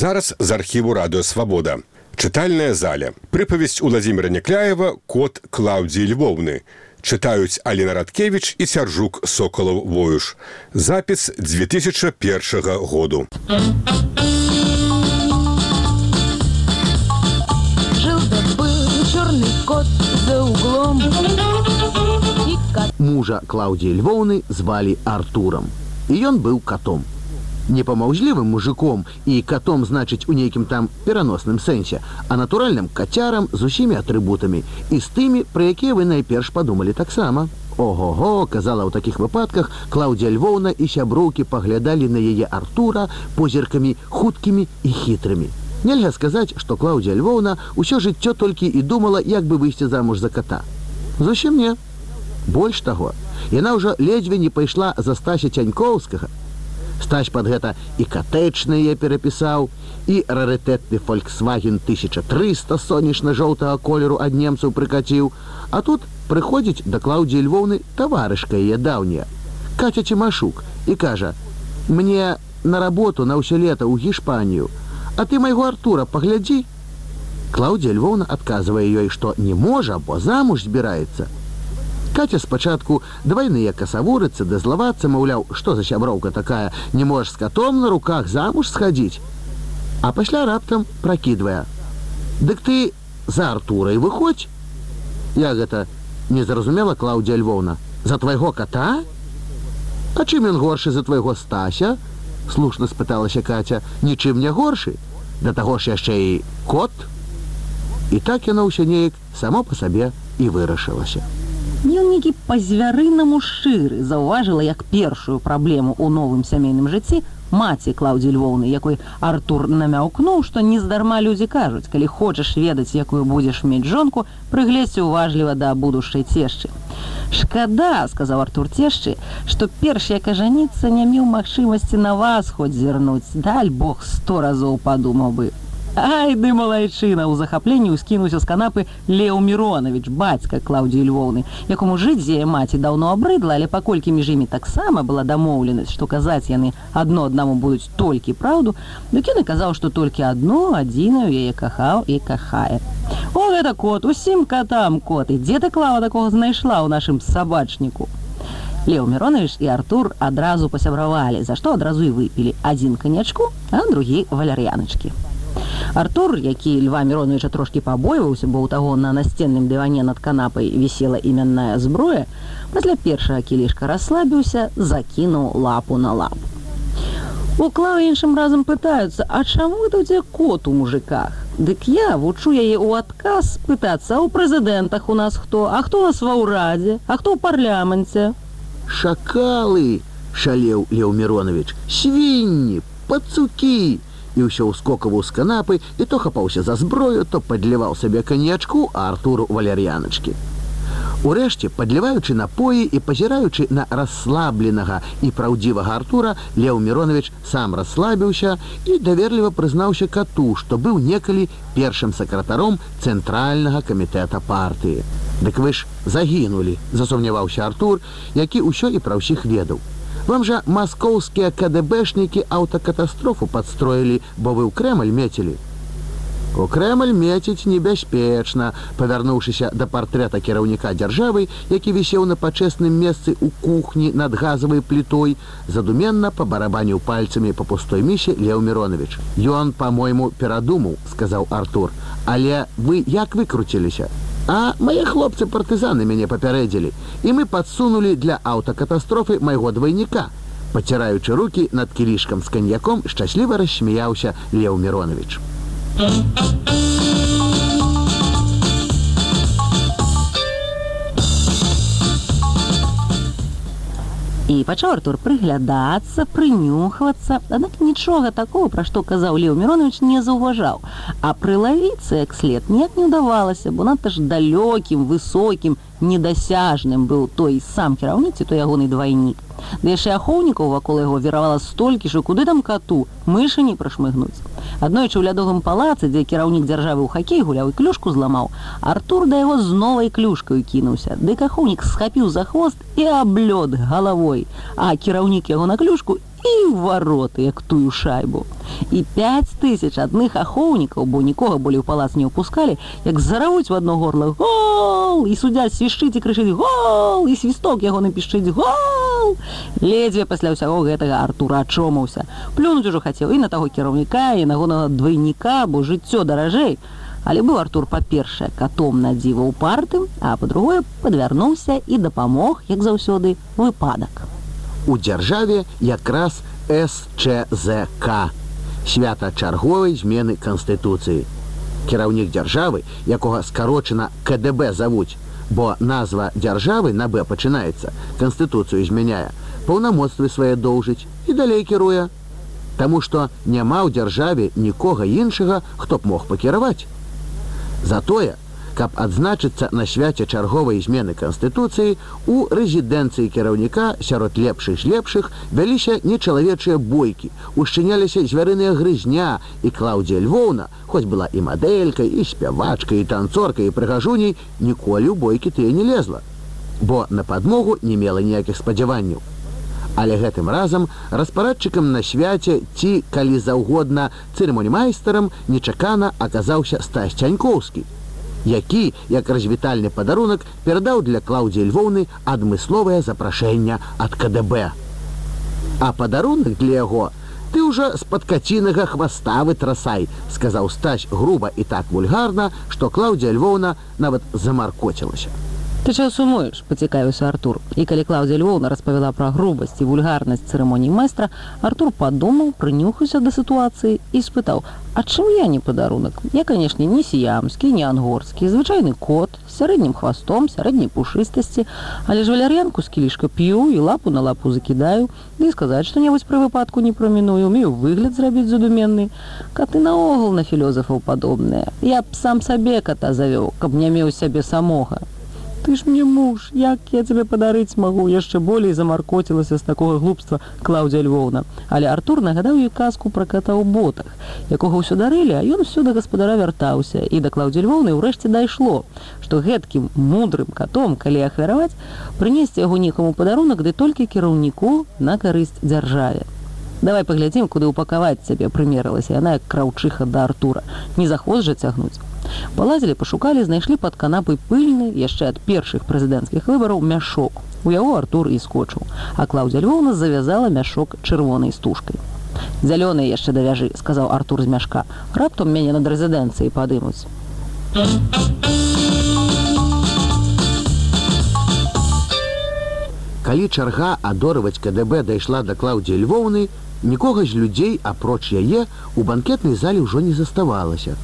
зараз з архіву радыёвабода чытальная заля. Прыпавесць уладзіміра някляева кот клаўдзіі львоўны чытаюць Алена Радкевіч і сяржук соколаў воюш запіс 2001 году. Кот за углом. Мужа Клаўдзі Львоўны звалі Артурам і ён быў катом не памаўзлівым мужиком і катом значыць у нейкім там пераносным сэнсе а натуральным кацярам з усімі атрыбутамі і з тымі пра якія вы найперш падумалі таксама ого-го казала ў такіх выпадках клаўдзя львоўна і сяброўкі паглядалі на яе артура позіркамі хуткімі і хітрымі. Нельга сказаць што клаўдзя львоўна ўсё жыццё толькі і думала як бы выйсці замуж за кота. Зусім не. Больш таго яна ўжо ледзьве не пайшла за стася цянькоўскага стаць под гэта і катэчныя перапісаў. І рарытэтны фольксваген 1300 сонечна-жоўтага колеру ад немцаў прыкаціў. А тут прыходзіць да клаўдзі львоўны таварышка яе даўняя каця цімашук і кажа мне на работу на ўсё лета ў гішпанію а ты майго артура паглядзі клаўдзя львоўна адказвае ёй што не можа бо замуж збіраецца Катя спачатку двойныя касавурыцца да злавацца маўляў што за сяброўка такая? Не можаш з катом на руках замуж схадзіць а пасля раптам пракідвае Дык ты за артурай выходзь я гэта незразумела клаўдзя львоўна за твайго кота? А чым ён горшы за твайго стася слушна спыталася катя. Нічым не горшы. Да таго ж яшчэ і кот і так яно ўсё неяк само по сабе і вырашылася Ён нейкі па-звярынаму шчыры заўважыла як першую праблему ў новым сямейным жыцці маці клаўдзі львоўны якой артур намяўкнуў што нездарма людзі кажуць калі хочаш ведаць якую будзеш мець жонку прыгледзьце уважліва да будучай цешчы шкада сказаў артур цешчы што перш як ажаніцца не меў магчымасці на вас хоць зірнуць. Даль бог сто разоў падумаў бы Ай ды малайчына ў захапленні ўскінуўся з канапы Леў Міронавіч, бацька Клаўдзі Львоўны, якому жыць зея маці даўно абрыдла, але паколькі між імі таксама была дамоўленасць, што казаць яны адно аднаму будуць толькі праўду, дык ён і казаў, што толькі адно адзіную яе кахаў і кахае. О гэта кот, усім катам коты, дзе ты клава такога знайшла ў нашым сабачніку. Леў Міронавіч і Артур адразу пасябравалі, за што адразу і выпілі адзін канячку, а другі валяр'яначкі. Артур, які льва Міроновича трошки пабойваўся, бо ў таго на насценным дыване над канапай вісела іменная зброя, пасля першага кілішка расслабіўся, закінуў лапу на лапу. Уклаў іншым разам пытаюцца, а чаму это дзе кот у мужиках? Дык я вучу яе ў адказ пытацца ў прэзідэнтах у нас хто, а хто нас ва ўрадзе, а хто ў парламенце? Шакалы, шалеў Леў Міронович, свінні, пацукі, і ўсё ўскокаваў з канапы і то хапаўся за зброю, то падліваў сабе канечку Артуру валяр'яначкі. Урэшце, падліваючы напоі і пазіраючы на расслабленага і праўдзівага Артура, Леў Міронович сам расслабіўся і даверліва прызнаўся кату, што быў некалі першым сакратаром цэнтральнага камітэта партыі. Дык вы ж загінулі, засумняваўся Артур, які ўсё і пра ўсіх ведаў. Вам жа маскоўскія КДБшнікі аўтакатастрофу падстроілі, бо вы ў крэмаль мецілі. У крэмаль меціць небяспечна, павярнуўшыся да партрэта кіраўніка дзяржавы, які вісеў на пачэсным месцы ў кухні над газавай плітой, задуменна па барабаніў пальцамі па пустой місе Леў Міронович. Ён, па-мойму, перадумаў, сказаў Артур, але вы як выкруціліся? А мае хлопцы партызаны мяне папярэдзілі і мы падсунулі для аўтакатастрофы майго двайніка. Паціраючы руки над кілішкам з каньяком шчасліва рассмяяўся Леў Міронович. І пачаў Артур прыглядацца, прынюхвацца, аднак нічога такого, пра што казаў Леў Міронович не заўважаў. А прылавіцца як след ніяк не ўдавалася, бо надта ж далёкім, высокім, недасяжным быў той сам кіраўніцы, то ягоны двайнік. Да яшчэ ахоўнікаў вакол яго веравала столькі ж, куды там кату, мышы не прашмыгнуць. Аднойчы ў лядовым палацы, дзе кіраўнік дзяржавы ў хакей гуляў і клюшку зламаў, Артур да яго з новай клюшкаю кінуўся. Ды ахоўнік схапіў за хвост і аблёд галавой, а кіраўнік яго на клюшку і вароты, як тую шайбу. І пяць тысяч адных ахоўнікаў, бо нікога болей у палац не ўпускалі, як заравуць в одно горло гол і суддзя свішчыць і крычыць гол і свісток яго напішчыць гол. Ледзьве пасля ўсяго гэтага Артура ачомаўся. Плюнуць ужо хацеў і на таго кіраўніка і нагонага двайніка, бо жыццё даражэй. Але быў Артур па-першае катом на дзіва ў партым, а па-другое падвярнуўся і дапамог, як заўсёды, выпадак. У дзяржаве якраз СЧЗК свята чарговай змены канстытуцыі. Кіраўнік дзяржавы, якога скарочана КДБ завуць, бо назва дзяржавы на Б пачынаецца, канстытуцыю змяняе, паўнамоцтвы свае доўжыць і далей кіруе. Таму што няма ў дзяржаве нікога іншага, хто б мог пакіраваць. Затое, каб адзначыцца на свяце чарговай змены канстытуцыі у рэзідэнцыі кіраўніка сярод лепшых з лепшых вяліся нечалавечыя бойкі ушчыняліся звярыныя грызня і клаўдзія львоўна хоць была і мадэлькай і спявачкай і танцоркай і прыгажуней ніколі ў бойкі тыя не лезла бо на падмогу не мела ніякіх спадзяванняў. Але гэтым разам распарадчыкам на свяце ці калі заўгодна цырымонімайстарам нечакана аказаўся стась цянькоўскі які як развітальны падарунак перадаў для клаўдзі львоўны адмысловае запрашэнне ад КДБ. А падарунак для яго ты ўжо з-пад кацінага хваставы трасай, сказаў стась груба і так вульгарна, што клаўдзя львоўна нават замаркоцілася. Ты чаго сумуеш пацікавіўся Артур і калі Клаўдзя Львоўна распавяла пра грубасць і вульгарнасць цырымоніі майстра Артур падумаў прынюхаўся да сітуацыі і спытаў А чым я не падарунак я канешне не сіямскі не ангорскі звычайны кот з сярэднім хвастом сярэдняй пушыстасці але ж валяр'янку з кілішка п'ю і лапу на лапу закідаю ды сказаць што-небудзь пры выпадку не праміную умею выгляд зрабіць задуменны каты наогул на філёзафаў падобныя я б сам сабе ката завёў каб не меў сябе самога ты ж мне муж як я тебе падарыць магу? Яшчэ болей замаркоцілася з такога глупства клаўдзя львоўна. Але артур нагадаў ёй казку пра ката ў ботах якога ўсё дарылі а ён усё да гаспадара вяртаўся. І да клаўдзі львоўны ўрэшце дайшло што гэткім мудрым катом калі ахвяраваць прынесці яго некаму падарунак ды толькі кіраўніку на карысць дзяржаве. Давай паглядзім куды ўпакаваць цябе прымерылася яна як краўчыха да артура. Не захвост жа цягнуць Палазілі, пашукалі, знайшлі пад канапай пыльны яшчэ ад першых прэзідэнцкіх выбараў мяшок. У яго Артур і скочыў, а Клаўдзя Львоўна завязала мяшок чырвонай стужкай. Зялёны яшчэ давяжы, сказаў Артур з мяшка. Раптам мяне над рэзідэнцыяй падымуць. Калі чарга адорваць КДБ дайшла да Клаўдзі Львоўны, нікога з людзей, апроч яе, у банкетнай зале ўжо не заставалася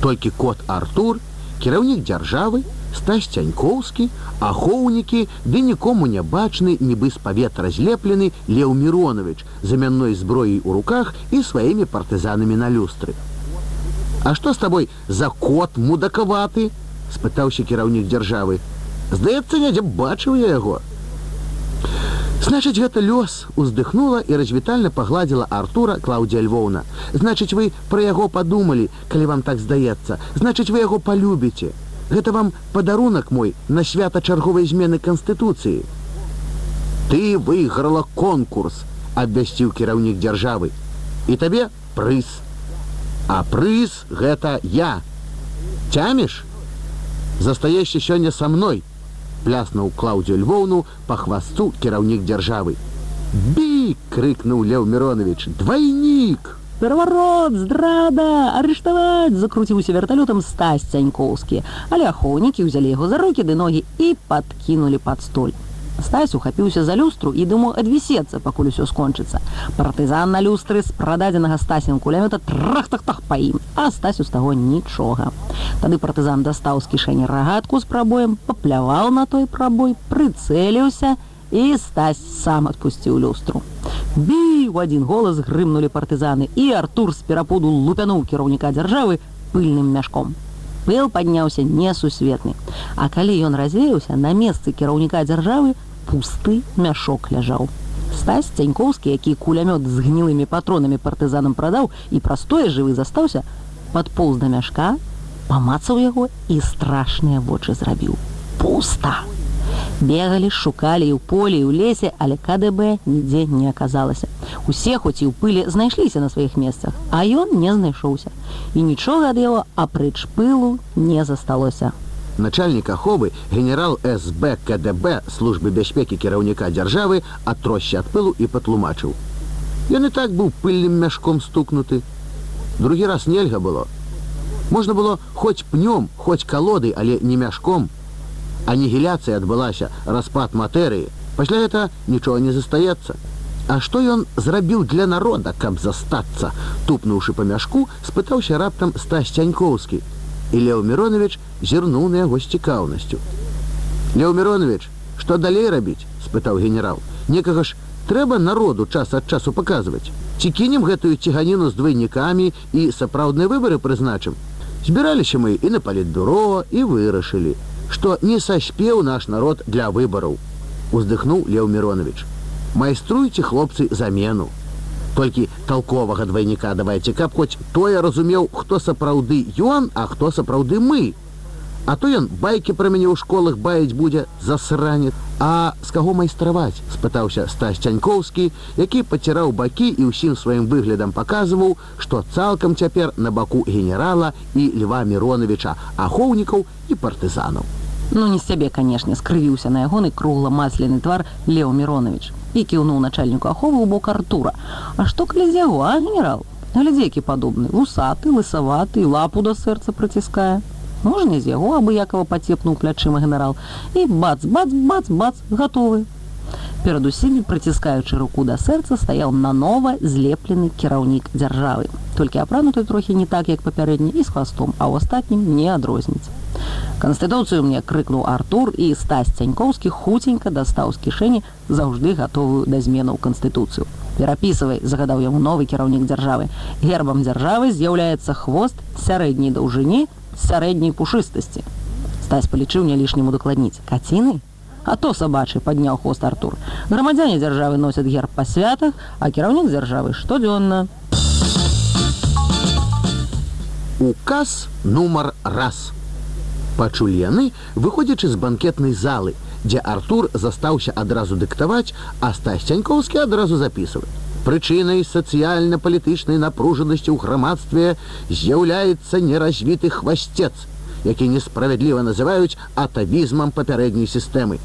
толькі кот артур кіраўнік дзяржавы стась цянькоўскі ахоўнікі ды нікому не бачны нібы з паветра злеплены леў миронович замянной зброяй у руках і сваімі партызанамі на люстры. А что з табой за кот мудакаваты спытаўся кіраўнік дзяржавы. Здаецца нядзе бачыў я яго Значыць, гэта лёс уздыхнула і развітальна пагладзіла Артура Клаўдзія Львоўна. Значыць, вы пра яго падумалі, калі вам так здаецца. Значыць, вы яго палюбіце. Гэта вам падарунак мой на свята чарговай змены канстытуцыі. Ты выйграла конкурс, абвясціў кіраўнік дзяржавы. І табе прыз. А прыз гэта я. Цяміш? Застаешся сёння са мной пляснуў клаўдзю львоўну па хвасту кіраўнік дзяржавы. Бі крыкнуў леў миронович двойнік пераварот здрада! Арыштаваць закруціўся верталётам стась цянькоўскі але ахоўнікі ўзялі яго за рукі ды ногі і падкінулі пад столь Стась ухапіўся за люстру і думаў адвісецца, пакуль усё скончыцца. Партызан на люстры з прададзенага стасем кулямета трах-тах-тах па ім, а стасю з таго нічога. Тады партызан дастаў з кішэні рагатку з прабоем, папляваў на той прабой, прыцэліўся і стась сам адпусціў люстру. Бі у адзін голас грымнулі партызаны і Артур з перапуду лупянуў кіраўніка дзяржавы пыльным мяшком. Пыл падняўся несусветны. А калі ён развеяўся на месцы кіраўніка дзяржавы, пусты мяшок ляжаў. Стась цянькоўскі, які кулямёт з гнілымі патронамі партызанам прадаў і простое жывы застаўся, падполз да мяшка, памацаў яго і страшныя вочы зрабіў. Пуста. Бегалі, шукалі і ў полі і ў лесе, але КДБ нідзе не аказалася. Усе хоць і ў пылі знайшліся на сваіх месцах, а ён не знайшоўся. І нічога ад яго апроч пылу не засталося. Начальнік аховы генерал СБ КДБ службы бяспекі кіраўніка дзяржавы атросся ад пылу і патлумачыў. Ён і так быў пыльным мяшком стукнуты. Другі раз нельга было. Можна было хоць пнём, хоць калодай, але не мяшком. Анігіляцыя адбылася, распад матэрыі. Пасля гэта нічога не застаецца. А што ён зрабіў для народа, каб застацца? Тупнуўшы па мяшку, спытаўся раптам Стась Цянькоўскі. І Леў Міронович зірнуў на яго з цікаўнасцю. Леў Міронович, што далей рабіць? спытаў генерал. Некага ж трэба народу час ад часу паказваць. Ці кінем гэтую ціганіну з двайнікамі і сапраўдныя выбары прызначым. Збіраліся мы і на палітбюро і вырашылі, што не саспеў наш народ для выбараў. Уздыхнуў Леў Міронович. Майструйце хлопцы замену. Толькі толковага двайніка давайце, каб хоць тое разумеў, хто сапраўды ён, а хто сапраўды мы. А то ён байкі пра мяне ў школах баіць будзе засранет. А з каго майстраваць? спытаўся Стась Цянькоўскі, які паціраў бакі і ўсім сваім выглядам паказваў, што цалкам цяпер на баку генерала і Льва Міроновича, ахоўнікаў і партызанаў. Ну, не сябе, канешне, скрывіўся на ягоны кругла-масляны твар Лео Міронович і кіўнуў начальніку аховы ў бок Артура. А што калі з яго, а, генерал? Глядзі, які падобны, вусаты, лысаваты, лапу да сэрца прыціскае. Можна з яго абыякова пацепнуў плячыма генерал. І бац, бац, бац, бац, гатовы. Перад усімі, прыціскаючы руку да сэрца, стаяў нанова злеплены кіраўнік дзяржавы. Толькі апрануты трохі не так, як папярэдні і з хвастом, а ў астатнім не адрозніць. Канстытуцыю мне крыкнуў Артур і Стась Цянькоўскі хуценька дастаў з кішэні заўжды гатовую да зменаў канстытуцыю. Перапісывай, загадаў яму новы кіраўнік дзяржавы. Гербам дзяржавы з'яўляецца хвост сярэдняй даўжыні сярэдняй пушыстасці. Стась палічыў не лішнім удакладніць. Каціны? А то сабачы падняў хвост Артур. Грамадзяне дзяржавы носяць герб па святах, а кіраўнік дзяржавы штодзённа. Указ нумар раз. Пачулі яны, выходзячы з банкетнай залы, дзе Артур застаўся адразу дыктаваць, а Стась Цянькоўскі адразу запісваць. Прычынай сацыяльна-палітычнай напружанасці ў грамадстве з'яўляецца неразвіты хвасцец, які несправядліва называюць атавізмам папярэдняй сістэмы.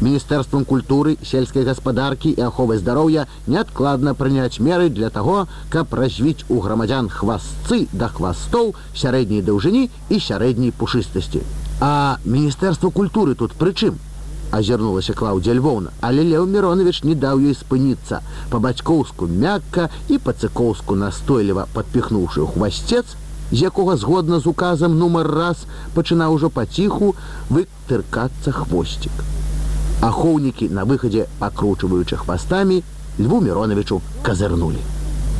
Міністэрствам культуры, сельскай гаспадаркі і аховы здароўя неадкладна прыняць меры для таго, каб развіць у грамадзян хвастцы да хвастоў сярэдняй даўжыні і сярэдняй пушыстасці. А міністэрства культуры тут прычым азірнулася Клаўдзя Львоўна, але Леў Міронович не даў ёй спыніцца, па-бацькоўску мякка і па-цыкоўску настойліва падпіхнуўшы хвасцец, з якога згодна з указам нумар раз пачынаў ужо паціху вытыркацца хвосцік. Ахоўнікі на выхадзе, пакручваючы хвастамі, Льву Міроновичу казырнулі.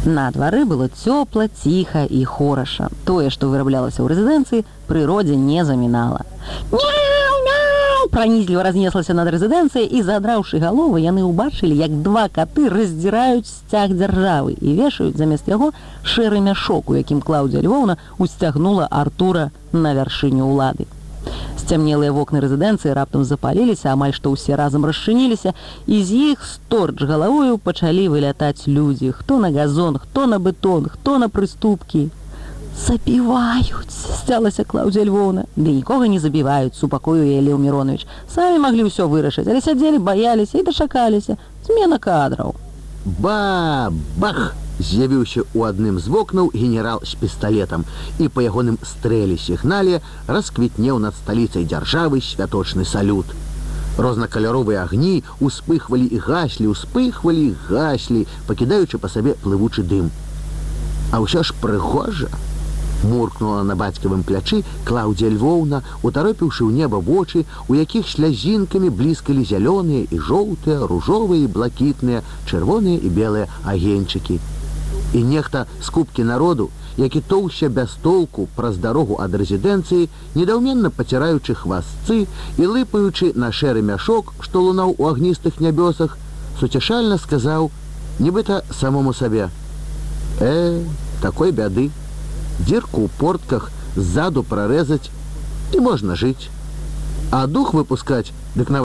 На двары было цёпла, ціха і хораша. Тое, што выраблялася ў рэзідэнцыі, прыродзе не замінала. Пранізліва разнеслася над рэзідэнцыяй і задраўшы галовы, яны ўбачылі, як два каты раздзіраюць сцяг дзяржавы і вешаюць замест яго шэры мяшок, у якім Клаўдзя Львоўна усцягнула Артура на вяршыню ўлады. Сцямнелыя вокны рэзідэнцыі раптам запаліліся, амаль што ўсе разам расчыніліся, і з іх сторч галавою пачалі вылятаць людзі, хто на газон, хто на бетон, хто на прыступкі. Запіваюць, сцялася Клаўдзя Львоўна. Ды нікога не забіваюць, супакою яе Леў Міронович. Самі маглі ўсё вырашыць, але сядзелі, баяліся і дачакаліся. Змена кадраў. Ба, бах! З'явіўся ў адным з вокнаў генерал з пісталетам і па ягоным стрэлі сігнале расквітнеў над сталіцай дзяржавы святочны салют. Рознакаляровыя агні успыхвалі і гаслі, успыхвалі, гаслі, пакідаючы па сабе плывучы дым. А ўсё ж прыгожа, муркнула на бацькавым плячы клаўдзя львоўна утаропіўшы ў неба вочы у якіх слязінкамі блізкалі зялёныя і жоўтыя ружовыя блакітныя чырвоныя і белыя агеньчыкі і нехта з кубкі народу які тоўся без толку праз дарогу ад рэзідэнцыі недаўменна паціраючы хвастцы і лыпаючы на шэры мяшок што лунаў у агністых нябёсах суцяшальна сказаў нібыта самому сабе э такой бяды. Дзірку ў портках ззаду прарэзаць і можна жыць. А дух выпускаць дык на